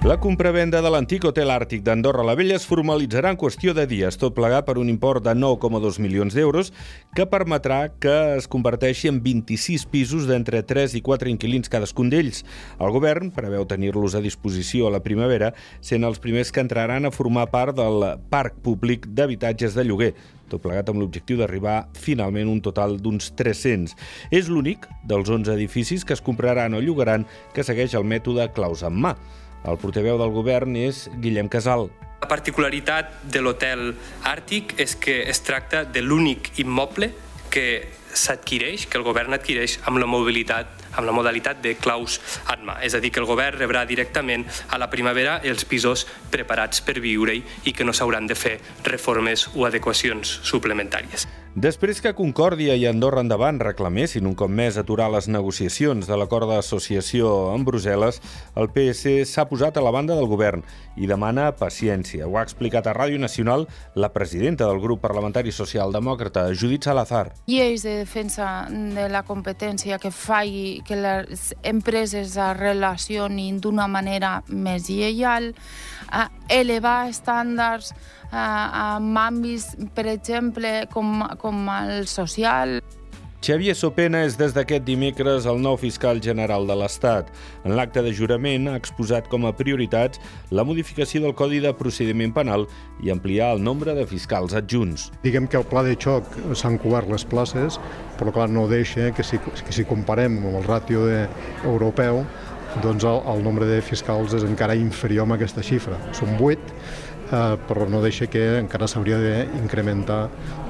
La compravenda de l'antic hotel àrtic d'Andorra la Vella es formalitzarà en qüestió de dies, tot plegat per un import de 9,2 milions d'euros que permetrà que es converteixi en 26 pisos d'entre 3 i 4 inquilins cadascun d'ells. El govern preveu tenir-los a disposició a la primavera, sent els primers que entraran a formar part del parc públic d'habitatges de lloguer, tot plegat amb l'objectiu d'arribar finalment un total d'uns 300. És l'únic dels 11 edificis que es compraran o llogaran que segueix el mètode claus en mà. El portaveu del govern és Guillem Casal. La particularitat de l'hotel Àrtic és que es tracta de l'únic immoble que s'adquireix, que el govern adquireix amb la mobilitat amb la modalitat de claus en mà. És a dir, que el govern rebrà directament a la primavera els pisos preparats per viure-hi i que no s'hauran de fer reformes o adequacions suplementàries. Després que Concòrdia i Andorra Endavant reclamessin un cop més aturar les negociacions de l'acord d'associació amb Brussel·les, el PS s'ha posat a la banda del govern i demana paciència. Ho ha explicat a Ràdio Nacional la presidenta del grup parlamentari socialdemòcrata, Judit Salazar. Lleis de defensa de la competència que que les empreses es relacionin d'una manera més lleial, a elevar estàndards en àmbits, per exemple, com, com el social. Xavier Sopena és des d'aquest dimecres el nou fiscal general de l'Estat. En l'acte de jurament ha exposat com a prioritats la modificació del Codi de Procediment Penal i ampliar el nombre de fiscals adjunts. Diguem que el pla de xoc s'han cobert les places, però clar, no deixa que si, que si comparem amb el ràtio de, europeu, doncs el, el nombre de fiscals és encara inferior a aquesta xifra. Són 8, eh, però no deixa que encara s'hauria d'incrementar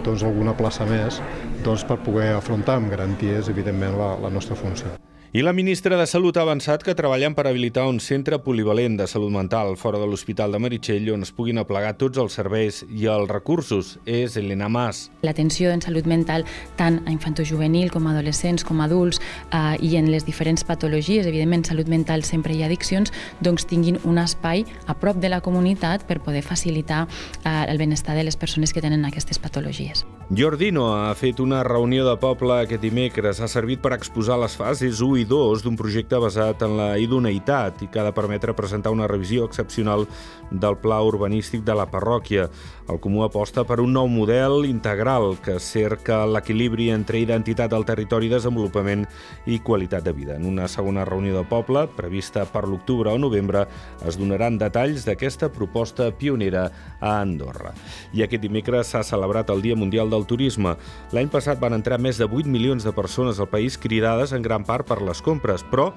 doncs, alguna plaça més doncs, per poder afrontar amb garanties, evidentment, la, la nostra funció. I la ministra de Salut ha avançat que treballen per habilitar un centre polivalent de salut mental fora de l'Hospital de Meritxell on es puguin aplegar tots els serveis i els recursos. És Elena Mas. L'atenció en salut mental tant a infantojuvenil com a adolescents com a adults eh, i en les diferents patologies, evidentment salut mental sempre hi ha addiccions, doncs tinguin un espai a prop de la comunitat per poder facilitar eh, el benestar de les persones que tenen aquestes patologies. Jordino ha fet una reunió de poble aquest dimecres. Ha servit per exposar les fases 1 i 2 d'un projecte basat en la idoneïtat i que ha de permetre presentar una revisió excepcional del pla urbanístic de la parròquia. El Comú aposta per un nou model integral que cerca l'equilibri entre identitat del territori, desenvolupament i qualitat de vida. En una segona reunió de poble, prevista per l'octubre o novembre, es donaran detalls d'aquesta proposta pionera a Andorra. I aquest dimecres s'ha celebrat el Dia Mundial del Turisme. L'any passat van entrar més de 8 milions de persones al país cridades en gran part per les compres, però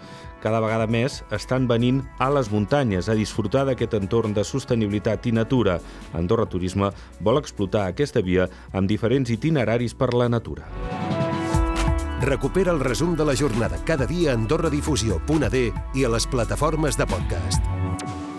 cada vegada més estan venint a les muntanyes a disfrutar d'aquest entorn de sostenibilitat i natura. Andorra Turisme vol explotar aquesta via amb diferents itineraris per la natura. Recupera el resum de la jornada cada dia a AndorraDifusió.d i a les plataformes de podcast.